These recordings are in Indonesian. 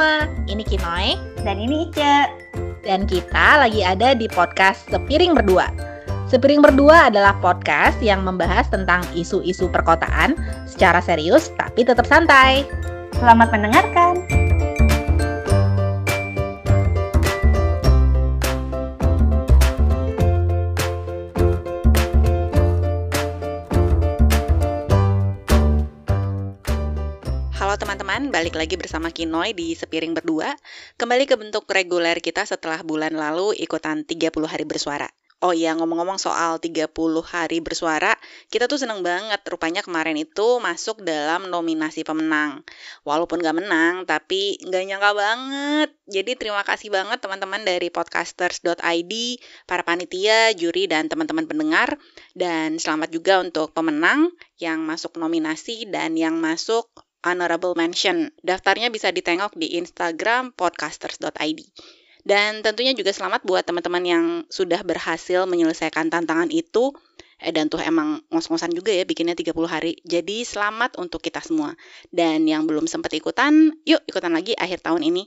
semua, ini Kinoy Dan ini Ice. dan kita lagi ada di podcast Sepiring Berdua. Sepiring Berdua adalah podcast yang membahas tentang isu-isu perkotaan secara serius tapi tetap santai. Selamat mendengarkan. Balik lagi bersama Kinoy di Sepiring Berdua. Kembali ke bentuk reguler kita setelah bulan lalu ikutan 30 hari bersuara. Oh iya, ngomong-ngomong soal 30 hari bersuara, kita tuh seneng banget. Rupanya kemarin itu masuk dalam nominasi pemenang. Walaupun gak menang, tapi gak nyangka banget. Jadi terima kasih banget teman-teman dari podcasters.id, para panitia, juri, dan teman-teman pendengar. Dan selamat juga untuk pemenang yang masuk nominasi dan yang masuk honorable mention. Daftarnya bisa ditengok di Instagram podcasters.id. Dan tentunya juga selamat buat teman-teman yang sudah berhasil menyelesaikan tantangan itu. Eh, dan tuh emang ngos-ngosan juga ya bikinnya 30 hari. Jadi selamat untuk kita semua. Dan yang belum sempat ikutan, yuk ikutan lagi akhir tahun ini.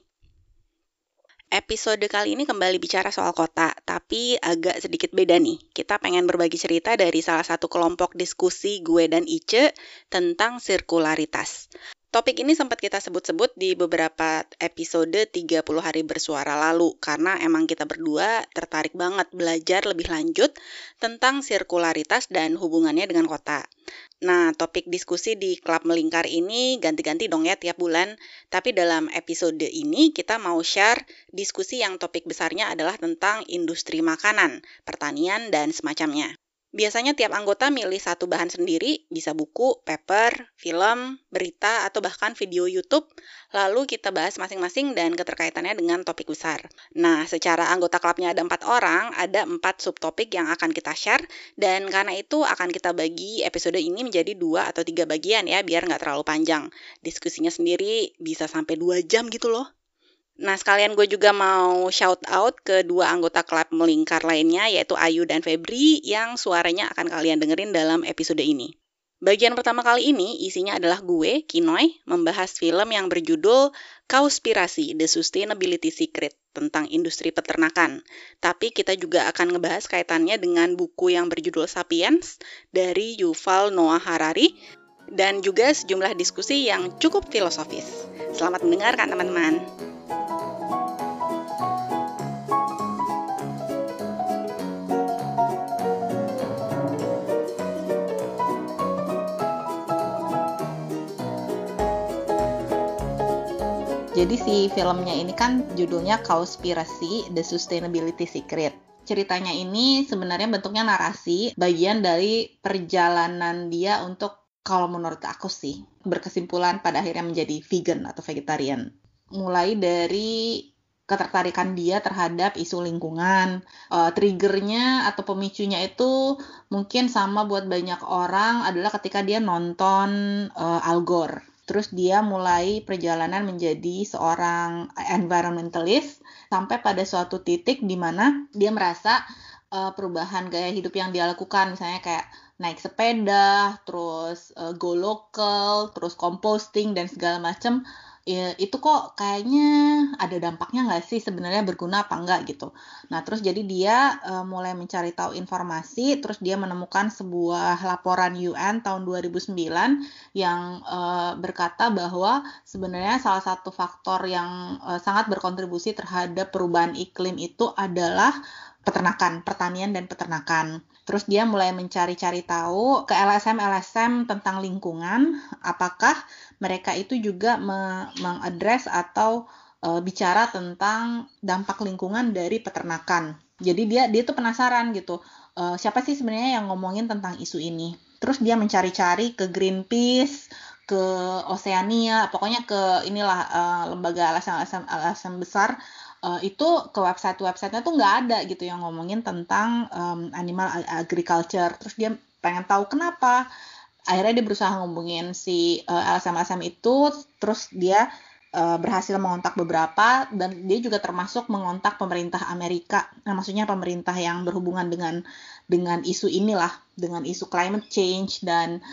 Episode kali ini kembali bicara soal kota, tapi agak sedikit beda nih. Kita pengen berbagi cerita dari salah satu kelompok diskusi gue dan Ice tentang sirkularitas. Topik ini sempat kita sebut-sebut di beberapa episode 30 hari bersuara lalu karena emang kita berdua tertarik banget belajar lebih lanjut tentang sirkularitas dan hubungannya dengan kota. Nah, topik diskusi di klub melingkar ini ganti-ganti dong ya tiap bulan. Tapi dalam episode ini kita mau share diskusi yang topik besarnya adalah tentang industri makanan, pertanian, dan semacamnya. Biasanya tiap anggota milih satu bahan sendiri, bisa buku, paper, film, berita, atau bahkan video YouTube, lalu kita bahas masing-masing dan keterkaitannya dengan topik besar. Nah, secara anggota klubnya ada empat orang, ada empat subtopik yang akan kita share, dan karena itu akan kita bagi episode ini menjadi dua atau tiga bagian ya, biar nggak terlalu panjang. Diskusinya sendiri bisa sampai dua jam gitu loh. Nah, sekalian gue juga mau shout out ke dua anggota klub melingkar lainnya, yaitu Ayu dan Febri, yang suaranya akan kalian dengerin dalam episode ini. Bagian pertama kali ini isinya adalah gue, Kinoy, membahas film yang berjudul Kauspirasi The Sustainability Secret tentang industri peternakan. Tapi kita juga akan ngebahas kaitannya dengan buku yang berjudul Sapiens dari Yuval Noah Harari dan juga sejumlah diskusi yang cukup filosofis. Selamat mendengarkan teman-teman. Jadi si filmnya ini kan judulnya Cowspiracy The Sustainability Secret. Ceritanya ini sebenarnya bentuknya narasi, bagian dari perjalanan dia untuk kalau menurut aku sih berkesimpulan pada akhirnya menjadi vegan atau vegetarian. Mulai dari ketertarikan dia terhadap isu lingkungan, uh, triggernya atau pemicunya itu mungkin sama buat banyak orang adalah ketika dia nonton uh, Al Gore. Terus dia mulai perjalanan menjadi seorang environmentalist sampai pada suatu titik di mana dia merasa uh, perubahan gaya hidup yang dia lakukan misalnya kayak naik sepeda, terus uh, go local, terus composting dan segala macam ya, itu kok kayaknya ada dampaknya nggak sih sebenarnya berguna apa enggak gitu. Nah terus jadi dia uh, mulai mencari tahu informasi, terus dia menemukan sebuah laporan UN tahun 2009 yang uh, berkata bahwa sebenarnya salah satu faktor yang uh, sangat berkontribusi terhadap perubahan iklim itu adalah peternakan, pertanian dan peternakan. Terus dia mulai mencari-cari tahu ke LSM-LSM tentang lingkungan, apakah mereka itu juga me mengadres atau e, bicara tentang dampak lingkungan dari peternakan. Jadi dia dia tuh penasaran gitu, e, siapa sih sebenarnya yang ngomongin tentang isu ini. Terus dia mencari-cari ke Greenpeace, ke Oceania, pokoknya ke inilah e, lembaga LSM, LSM besar uh, itu ke website-websitenya tuh nggak ada gitu yang ngomongin tentang um, animal agriculture. Terus dia pengen tahu kenapa. Akhirnya dia berusaha ngomongin si uh, LSM-LSM itu, terus dia uh, berhasil mengontak beberapa dan dia juga termasuk mengontak pemerintah Amerika. Nah, maksudnya pemerintah yang berhubungan dengan dengan isu inilah, dengan isu climate change dan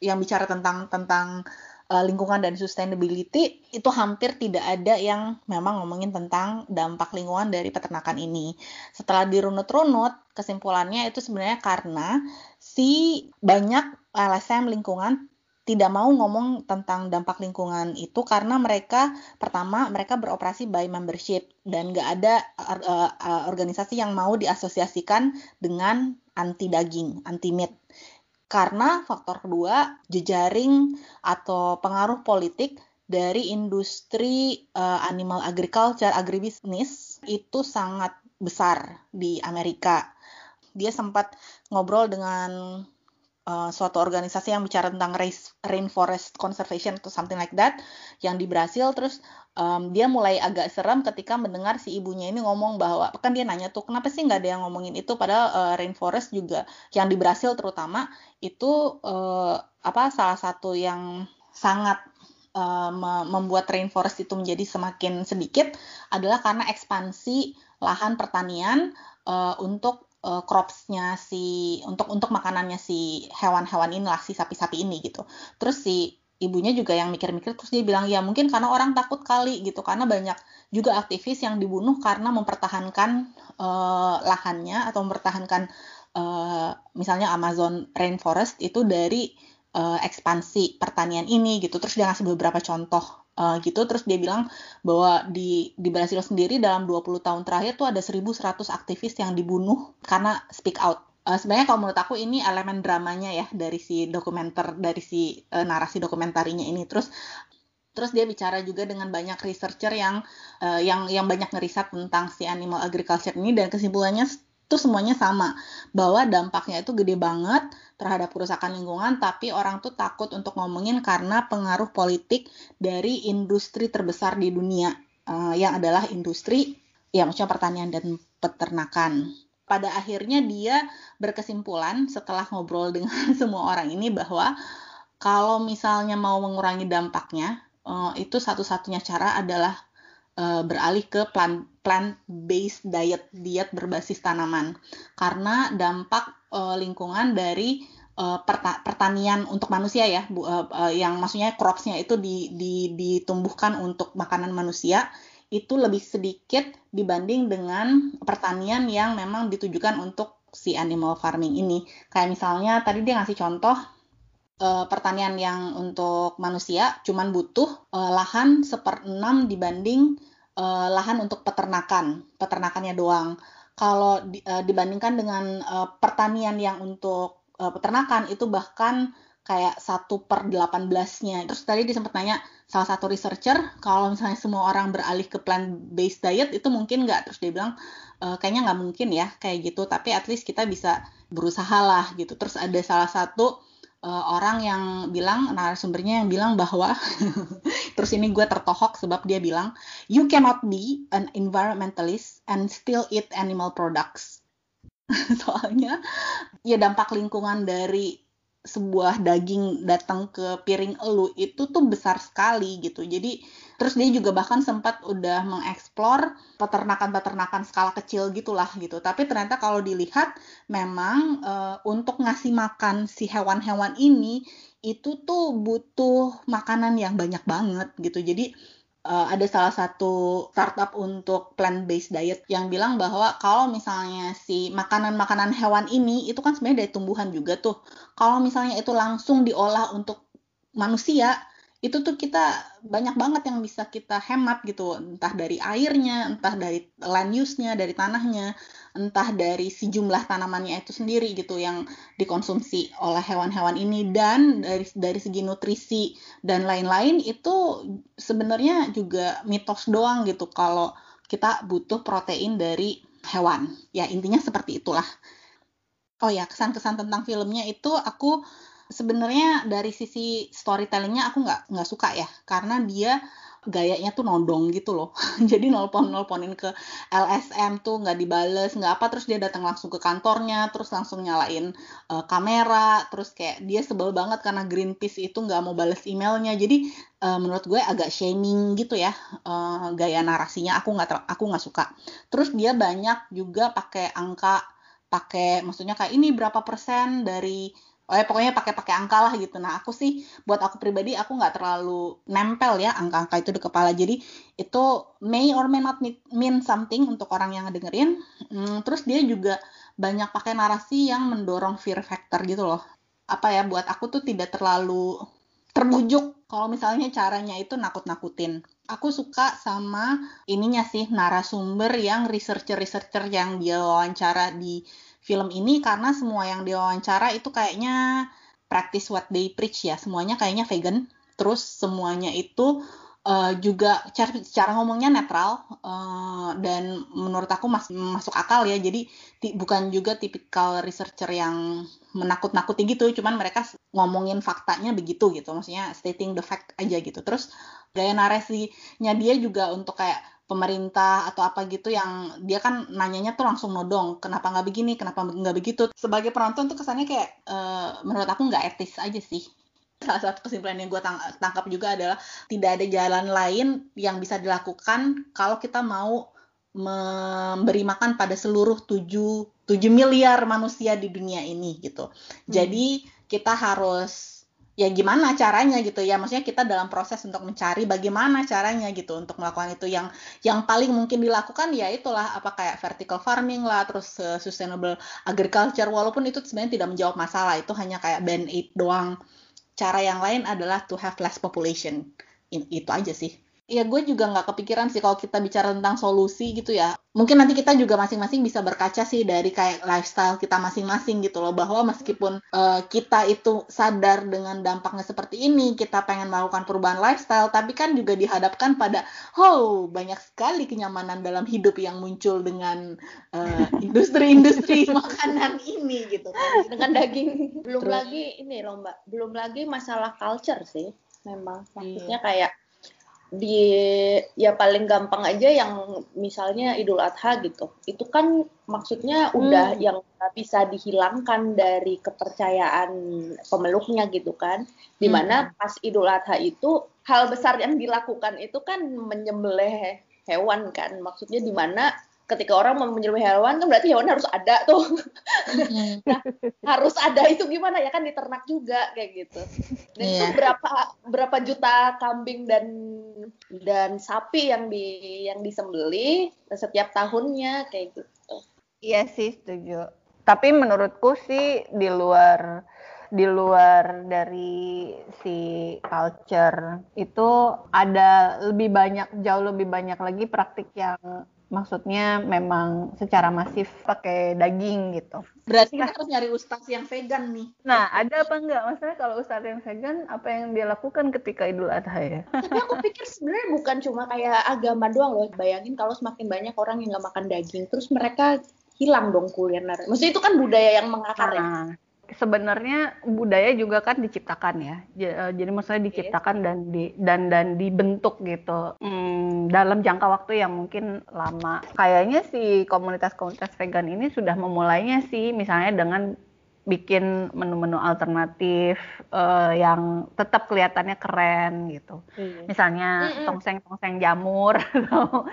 yang bicara tentang tentang uh, lingkungan dan sustainability itu hampir tidak ada yang memang ngomongin tentang dampak lingkungan dari peternakan ini. Setelah dirunut-runut, kesimpulannya itu sebenarnya karena si banyak LSM lingkungan tidak mau ngomong tentang dampak lingkungan itu karena mereka pertama mereka beroperasi by membership dan nggak ada uh, uh, organisasi yang mau diasosiasikan dengan anti daging, anti meat. Karena faktor kedua, jejaring atau pengaruh politik dari industri uh, animal agriculture, agribisnis itu sangat besar di Amerika. Dia sempat ngobrol dengan uh, suatu organisasi yang bicara tentang rainforest conservation atau something like that yang di Brasil terus um, dia mulai agak serem ketika mendengar si ibunya ini ngomong bahwa kan dia nanya tuh kenapa sih nggak ada yang ngomongin itu? Padahal uh, rainforest juga yang di Brasil terutama itu uh, apa salah satu yang sangat uh, membuat rainforest itu menjadi semakin sedikit adalah karena ekspansi lahan pertanian uh, untuk uh, cropsnya si untuk untuk makanannya si hewan-hewan ini lah si sapi-sapi ini gitu. Terus si ibunya juga yang mikir-mikir terus dia bilang ya mungkin karena orang takut kali gitu. Karena banyak juga aktivis yang dibunuh karena mempertahankan uh, lahannya atau mempertahankan uh, misalnya Amazon rainforest itu dari uh, ekspansi pertanian ini gitu. Terus dia ngasih beberapa contoh uh, gitu. Terus dia bilang bahwa di di Brasil sendiri dalam 20 tahun terakhir tuh ada 1100 aktivis yang dibunuh karena speak out. Uh, sebenarnya kalau menurut aku ini elemen dramanya ya dari si dokumenter dari si uh, narasi dokumentarinya ini. Terus terus dia bicara juga dengan banyak researcher yang uh, yang yang banyak ngeriset tentang si animal agriculture ini. Dan kesimpulannya itu semuanya sama. Bahwa dampaknya itu gede banget terhadap kerusakan lingkungan tapi orang tuh takut untuk ngomongin karena pengaruh politik dari industri terbesar di dunia uh, yang adalah industri ya maksudnya pertanian dan peternakan. Pada akhirnya dia berkesimpulan setelah ngobrol dengan semua orang ini bahwa kalau misalnya mau mengurangi dampaknya uh, itu satu-satunya cara adalah uh, beralih ke plant plant based diet diet berbasis tanaman. Karena dampak uh, lingkungan dari uh, pertanian untuk manusia ya bu, uh, uh, yang maksudnya cropsnya itu di, di, ditumbuhkan untuk makanan manusia itu lebih sedikit dibanding dengan pertanian yang memang ditujukan untuk si animal farming ini. Kayak misalnya tadi dia ngasih contoh uh, pertanian yang untuk manusia cuman butuh uh, lahan seperenam dibanding uh, lahan untuk peternakan, peternakannya doang. Kalau di, uh, dibandingkan dengan uh, pertanian yang untuk uh, peternakan itu bahkan kayak satu per 18-nya. Terus tadi dia sempat nanya salah satu researcher kalau misalnya semua orang beralih ke plant based diet itu mungkin nggak. Terus dia bilang e, kayaknya nggak mungkin ya kayak gitu. Tapi at least kita bisa berusaha lah gitu. Terus ada salah satu uh, orang yang bilang narasumbernya yang bilang bahwa terus ini gue tertohok sebab dia bilang you cannot be an environmentalist and still eat animal products. Soalnya ya dampak lingkungan dari sebuah daging datang ke piring elu itu tuh besar sekali gitu. Jadi terus dia juga bahkan sempat udah mengeksplor peternakan-peternakan skala kecil gitulah gitu. Tapi ternyata kalau dilihat memang e, untuk ngasih makan si hewan-hewan ini itu tuh butuh makanan yang banyak banget gitu. Jadi uh, ada salah satu startup untuk plant based diet yang bilang bahwa kalau misalnya si makanan-makanan hewan ini itu kan sebenarnya dari tumbuhan juga tuh. Kalau misalnya itu langsung diolah untuk manusia, itu tuh kita banyak banget yang bisa kita hemat gitu. Entah dari airnya entah dari land use-nya dari tanahnya entah dari si jumlah tanamannya itu sendiri gitu yang dikonsumsi oleh hewan-hewan ini. Dan dari dari segi nutrisi dan lain-lain itu sebenarnya juga mitos doang gitu kalau kita butuh protein dari hewan. Ya intinya seperti itulah. Oh ya kesan-kesan tentang filmnya itu aku sebenarnya dari sisi storytellingnya aku nggak nggak suka ya. Karena dia gayanya tuh nodong gitu loh. Jadi nelpon nelponin ke LSM tuh nggak dibales nggak apa. Terus dia datang langsung ke kantornya terus langsung nyalain uh, kamera. Terus kayak dia sebel banget karena Greenpeace itu nggak mau bales emailnya. Jadi uh, menurut gue agak shaming gitu ya uh, gaya narasinya. Aku nggak aku nggak suka. Terus dia banyak juga pakai angka pakai maksudnya kayak ini berapa persen dari oh ya pokoknya pakai-pakai angka lah gitu. Nah aku sih buat aku pribadi aku nggak terlalu nempel ya angka-angka itu di kepala. Jadi itu may or may not mean something untuk orang yang ngedengerin. Hmm, terus dia juga banyak pakai narasi yang mendorong fear factor gitu loh. Apa ya buat aku tuh tidak terlalu terbujuk kalau misalnya caranya itu nakut-nakutin. Aku suka sama ininya sih narasumber yang researcher-researcher yang dia wawancara di film ini karena semua yang diwawancara itu kayaknya practice what they preach ya. Semuanya kayaknya vegan. Terus semuanya itu uh, juga cara, cara ngomongnya netral uh, dan menurut aku mas, masuk akal ya jadi ti, bukan juga tipikal researcher yang menakut-nakuti gitu cuman mereka ngomongin faktanya begitu gitu maksudnya stating the fact aja gitu terus gaya narasinya dia juga untuk kayak pemerintah atau apa gitu yang dia kan nanyanya tuh langsung nodong kenapa nggak begini kenapa nggak begitu sebagai penonton tuh kesannya kayak uh, menurut aku nggak etis aja sih salah satu kesimpulan yang gue tang tangkap juga adalah tidak ada jalan lain yang bisa dilakukan kalau kita mau memberi makan pada seluruh 7, 7 miliar manusia di dunia ini gitu. Hmm. Jadi kita harus ya gimana caranya gitu ya. Maksudnya kita dalam proses untuk mencari bagaimana caranya gitu untuk melakukan itu. Yang yang paling mungkin dilakukan ya itulah apa kayak vertical farming lah terus uh, sustainable agriculture. Walaupun itu sebenarnya tidak menjawab masalah itu hanya kayak band aid doang. Cara yang lain adalah to have less population. Itu aja sih ya gue juga nggak kepikiran sih kalau kita bicara tentang solusi gitu ya. Mungkin nanti kita juga masing-masing bisa berkaca sih dari kayak lifestyle kita masing-masing gitu loh. Bahwa meskipun uh, kita itu sadar dengan dampaknya seperti ini, kita pengen melakukan perubahan lifestyle, tapi kan juga dihadapkan pada, oh banyak sekali kenyamanan dalam hidup yang muncul dengan uh, industri-industri makanan ini gitu. Dengan daging. Belum Terus, lagi ini loh mbak, belum lagi masalah culture sih memang maksudnya iya. kayak di ya paling gampang aja yang misalnya Idul Adha gitu. Itu kan maksudnya udah hmm. yang bisa dihilangkan dari kepercayaan pemeluknya gitu kan. Di mana hmm. pas Idul Adha itu hal besar yang dilakukan itu kan menyembelih hewan kan. Maksudnya di mana ketika orang mau menyembelih hewan kan berarti hewan harus ada tuh. Mm-hmm. nah, harus ada itu gimana ya kan diternak juga kayak gitu. Dan yeah. itu iya. berapa berapa juta kambing dan dan sapi yang di yang disembeli setiap tahunnya kayak gitu. Iya sih setuju. Tapi menurutku sih di luar di luar dari si culture itu ada lebih banyak jauh lebih banyak lagi praktik yang maksudnya memang secara masif pakai daging gitu. Berarti kita harus nyari ustadz yang vegan nih. Nah, ada apa enggak? Maksudnya kalau ustadz yang vegan, apa yang dia lakukan ketika Idul Adha ya? Tapi aku pikir sebenarnya bukan cuma kayak agama doang loh. Bayangin kalau semakin banyak orang yang nggak makan daging, terus mereka hilang dong kuliner. Maksudnya itu kan budaya yang mengakar ya. Nah, sebenarnya budaya juga kan diciptakan ya. Eh, jadi maksudnya diciptakan dan di dan dan dibentuk gitu hmm, dalam jangka waktu yang mungkin lama. Kayaknya si komunitas-komunitas vegan ini sudah memulainya sih misalnya dengan bikin menu-menu alternatif uh, yang tetap kelihatannya keren gitu. Hmm. Misalnya tongseng-tongseng jamur atau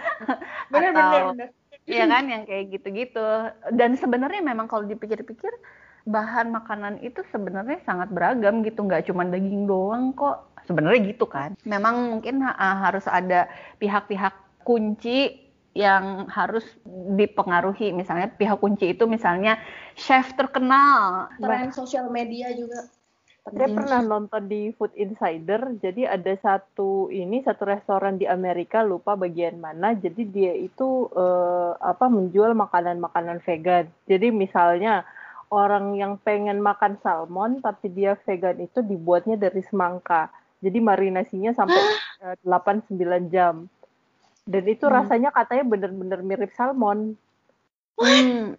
bener, atau bener, bener. Iya kan yang kayak gitu-gitu. Dan sebenarnya memang kalau dipikir-pikir bahan makanan itu sebenarnya sangat beragam gitu, nggak cuma daging doang kok. Sebenarnya gitu kan. Memang mungkin uh, harus ada pihak-pihak kunci yang harus dipengaruhi. Misalnya pihak kunci itu misalnya chef terkenal. Tren sosial media juga. Saya pernah nonton di Food Insider, jadi ada satu ini satu restoran di Amerika lupa bagian mana, jadi dia itu uh, apa menjual makanan-makanan vegan. Jadi misalnya orang yang pengen makan salmon tapi dia vegan itu dibuatnya dari semangka. Jadi marinasinya sampai uh, 8-9 jam. Dan itu hmm. rasanya katanya bener-bener mirip salmon. Hmm.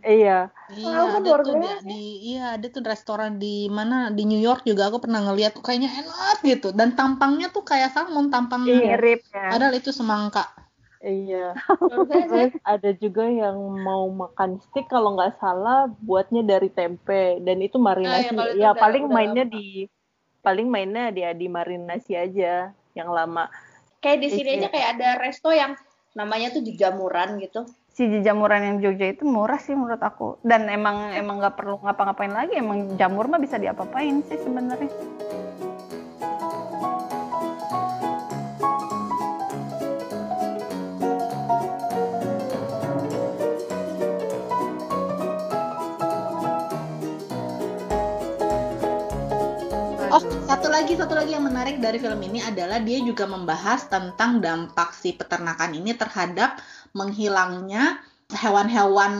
Iya. Iya, oh, ada tuh di, di iya ada tuh restoran di mana di New York juga aku pernah ngeliat kayaknya enak gitu dan tampangnya tuh kayak salmon tampangnya. Mirip ya. Padahal itu semangka. Iya. Terus ada juga yang mau makan stick kalau nggak salah buatnya dari tempe dan itu marinasi. Ah, ya, ya paling udah mainnya lama. di paling mainnya dia di marinasi aja yang lama. Kayak di sini aja kayak ada resto yang namanya tuh di jamuran gitu. si jamuran yang Jogja itu murah sih menurut aku dan emang emang nggak perlu ngapa-ngapain lagi emang jamur mah bisa diapa-apain sih sebenarnya satu lagi satu lagi yang menarik dari film ini adalah dia juga membahas tentang dampak si peternakan ini terhadap menghilangnya hewan-hewan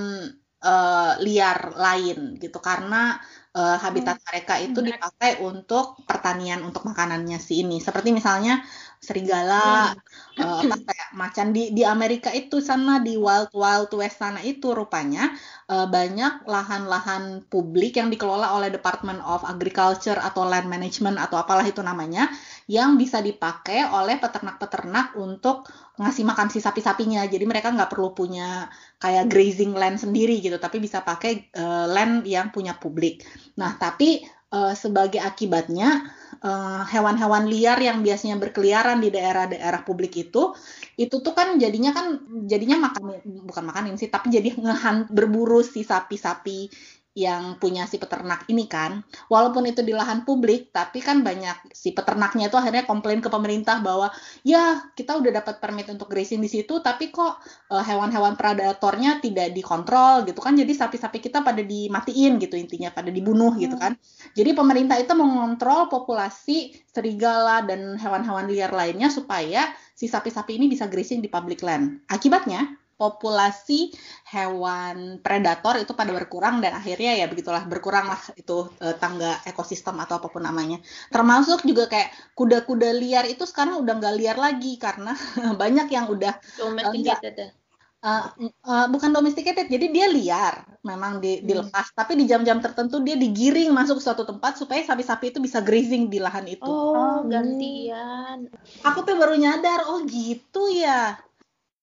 uh, liar lain gitu karena uh, habitat hmm. mereka itu dipakai untuk pertanian untuk makanannya si ini. Seperti misalnya serigala hmm. uh, apa kayak macan di di Amerika itu sana di Wild Wild West sana itu rupanya uh, banyak lahan-lahan publik yang dikelola oleh Department of Agriculture atau Land Management atau apalah itu namanya yang bisa dipakai oleh peternak-peternak untuk ngasih makan si sapi-sapinya. Jadi mereka nggak perlu punya kayak grazing land sendiri gitu, tapi bisa pakai uh, land yang punya publik. Nah, tapi uh, sebagai akibatnya hewan hewan-hewan liar yang biasanya berkeliaran di daerah-daerah publik itu itu tuh kan jadinya kan jadinya makan bukan makanin sih tapi jadi ngehan berburu si sapi-sapi yang punya si peternak ini kan, walaupun itu di lahan publik, tapi kan banyak si peternaknya itu akhirnya komplain ke pemerintah bahwa ya kita udah dapat permit untuk grazing di situ, tapi kok uh, hewan-hewan predatornya tidak dikontrol gitu kan, jadi sapi-sapi kita pada dimatiin gitu intinya, pada dibunuh gitu hmm. kan. Jadi pemerintah itu mengontrol populasi serigala dan hewan-hewan liar lainnya supaya si sapi-sapi ini bisa grazing di public land. Akibatnya populasi hewan predator itu pada berkurang dan akhirnya ya begitulah berkuranglah itu e, tangga ekosistem atau apa pun namanya. Termasuk juga kayak kuda-kuda liar itu sekarang udah nggak liar lagi karena banyak yang udah domesticated Uh, uh, bukan domesticated, jadi dia liar, memang di, hmm. dilepas. Tapi di jam-jam tertentu dia digiring masuk ke suatu tempat supaya sapi-sapi itu bisa grazing di lahan itu. Oh, oh gantian. Aku tuh baru nyadar, oh gitu ya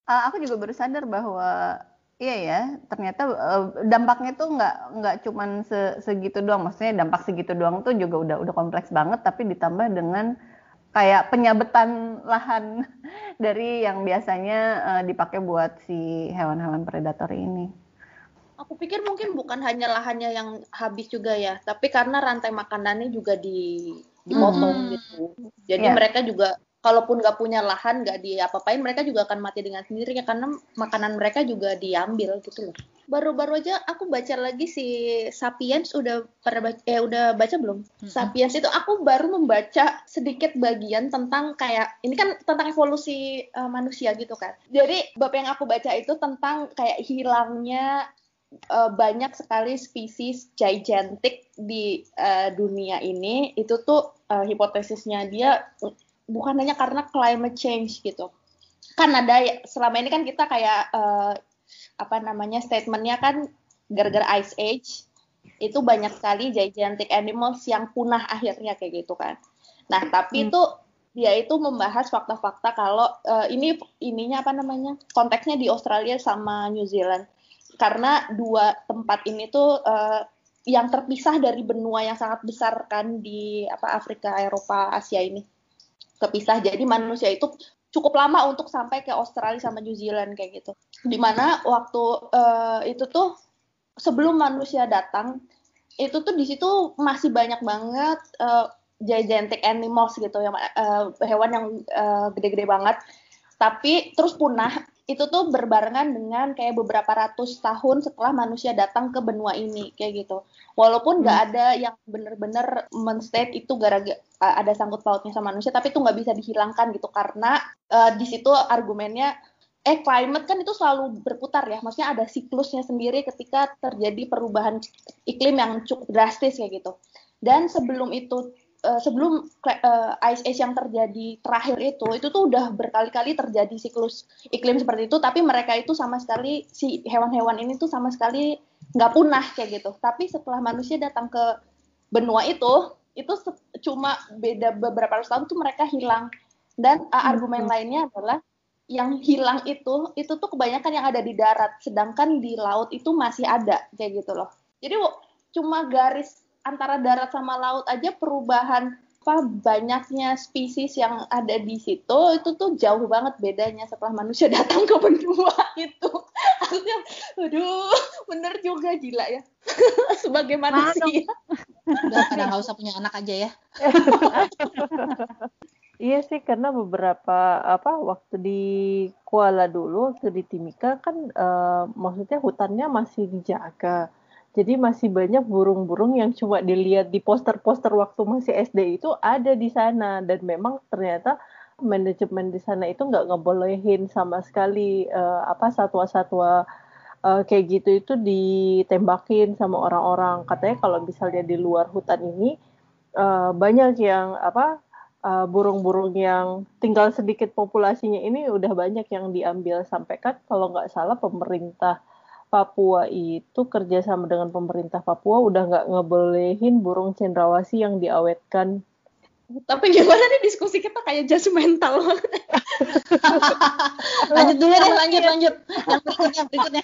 uh, aku juga baru sadar bahwa iya ya ternyata uh, dampaknya tuh nggak nggak cuman se segitu doang maksudnya dampak segitu doang tuh juga udah udah kompleks banget tapi ditambah dengan kayak penyabetan lahan dari yang biasanya uh, dipakai buat si hewan-hewan predator ini. Aku pikir mungkin bukan hanya lahannya yang habis juga ya, tapi karena rantai makanannya juga di dipotong hmm. gitu. Jadi yeah. mereka juga kalaupun nggak punya lahan nggak diapa-apain mereka juga akan mati dengan sendirinya karena makanan mereka juga diambil gitu loh. Baru-baru aja aku baca lagi si Sapiens udah pernah baca, eh udah baca belum? Hmm. Sapiens itu aku baru membaca sedikit bagian tentang kayak ini kan tentang evolusi uh, manusia gitu kan. Jadi bab yang aku baca itu tentang kayak hilangnya uh, banyak sekali spesies gigantic di uh, dunia ini. Itu tuh uh, hipotesisnya dia bukan hanya karena climate change gitu. Kan ada selama ini kan kita kayak uh, apa namanya statementnya kan gara-gara ice age itu banyak sekali gigantic animals yang punah akhirnya kayak gitu kan. Nah tapi hmm. itu dia itu membahas fakta-fakta kalau uh, ini ininya apa namanya konteksnya di Australia sama New Zealand. Karena dua tempat ini tuh uh, yang terpisah dari benua yang sangat besar kan di apa Afrika Eropa Asia ini kepisah. Jadi manusia itu cukup lama untuk sampai ke Australia sama New Zealand kayak gitu. Di mana waktu uh, itu tuh sebelum manusia datang itu tuh di situ masih banyak banget uh, gigantic animals gitu ya uh, hewan yang gede-gede uh, banget tapi terus punah itu tuh berbarengan dengan kayak beberapa ratus tahun setelah manusia datang ke benua ini kayak gitu. Walaupun nggak hmm. ada yang bener-bener menstate itu gara-gara ada sangkut pautnya sama manusia, tapi itu nggak bisa dihilangkan gitu karena uh, di situ argumennya eh climate kan itu selalu berputar ya, maksudnya ada siklusnya sendiri ketika terjadi perubahan iklim yang cukup drastis kayak gitu. Dan sebelum itu uh, sebelum uh, ice age yang terjadi terakhir itu itu tuh udah berkali-kali terjadi siklus iklim seperti itu tapi mereka itu sama sekali si hewan-hewan ini tuh sama sekali nggak punah kayak gitu. Tapi setelah manusia datang ke benua itu itu cuma beda beberapa ratus tahun tuh mereka hilang. Dan uh, argumen hmm. lainnya adalah yang hilang itu itu tuh kebanyakan yang ada di darat sedangkan di laut itu masih ada kayak gitu loh. Jadi cuma garis antara darat sama laut aja perubahan apa banyaknya spesies yang ada di situ itu tuh jauh banget bedanya setelah manusia datang ke benua itu. Artinya aduh bener juga gila ya. Sebagai manusia. Udah pada nggak usah punya anak aja ya. Iya sih karena beberapa apa waktu di Kuala dulu waktu di Timika kan uh, maksudnya hutannya masih dijaga. Jadi masih banyak burung-burung yang cuma dilihat di poster-poster waktu masih SD itu ada di sana. Dan memang ternyata manajemen di sana itu nggak ngebolehin sama sekali uh, apa satwa-satwa uh, kayak gitu itu ditembakin sama orang-orang. Katanya kalau misalnya di luar hutan ini uh, banyak yang apa burung-burung uh, yang tinggal sedikit populasinya ini udah banyak yang diambil. Sampai kan kalau nggak salah pemerintah Papua itu kerjasama dengan pemerintah Papua udah nggak ngebolehin burung cendrawasih yang diawetkan. Tapi gimana nih diskusi kita kayak mental. lanjut dulu deh, lanjut, lanjut. Yang berikutnya, berikutnya.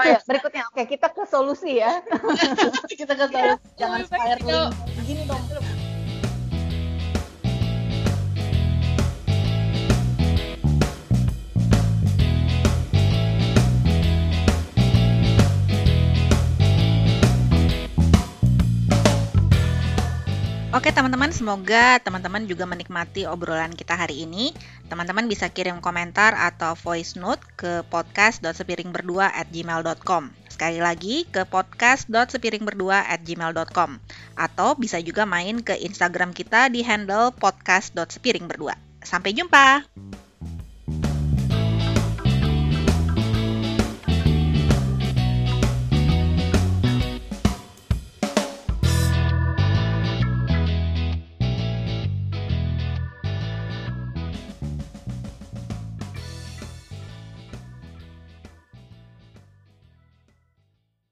Oh ya, berikutnya. Oke, kita ke solusi ya. kita ke solusi. Jangan spiraling. Begini dong. Oke teman-teman, semoga teman-teman juga menikmati obrolan kita hari ini. Teman-teman bisa kirim komentar atau voice note ke podcast.sepiringberdua at gmail.com. Sekali lagi ke podcast.sepiringberdua at gmail.com. Atau bisa juga main ke Instagram kita di handle podcast.sepiringberdua. Sampai jumpa!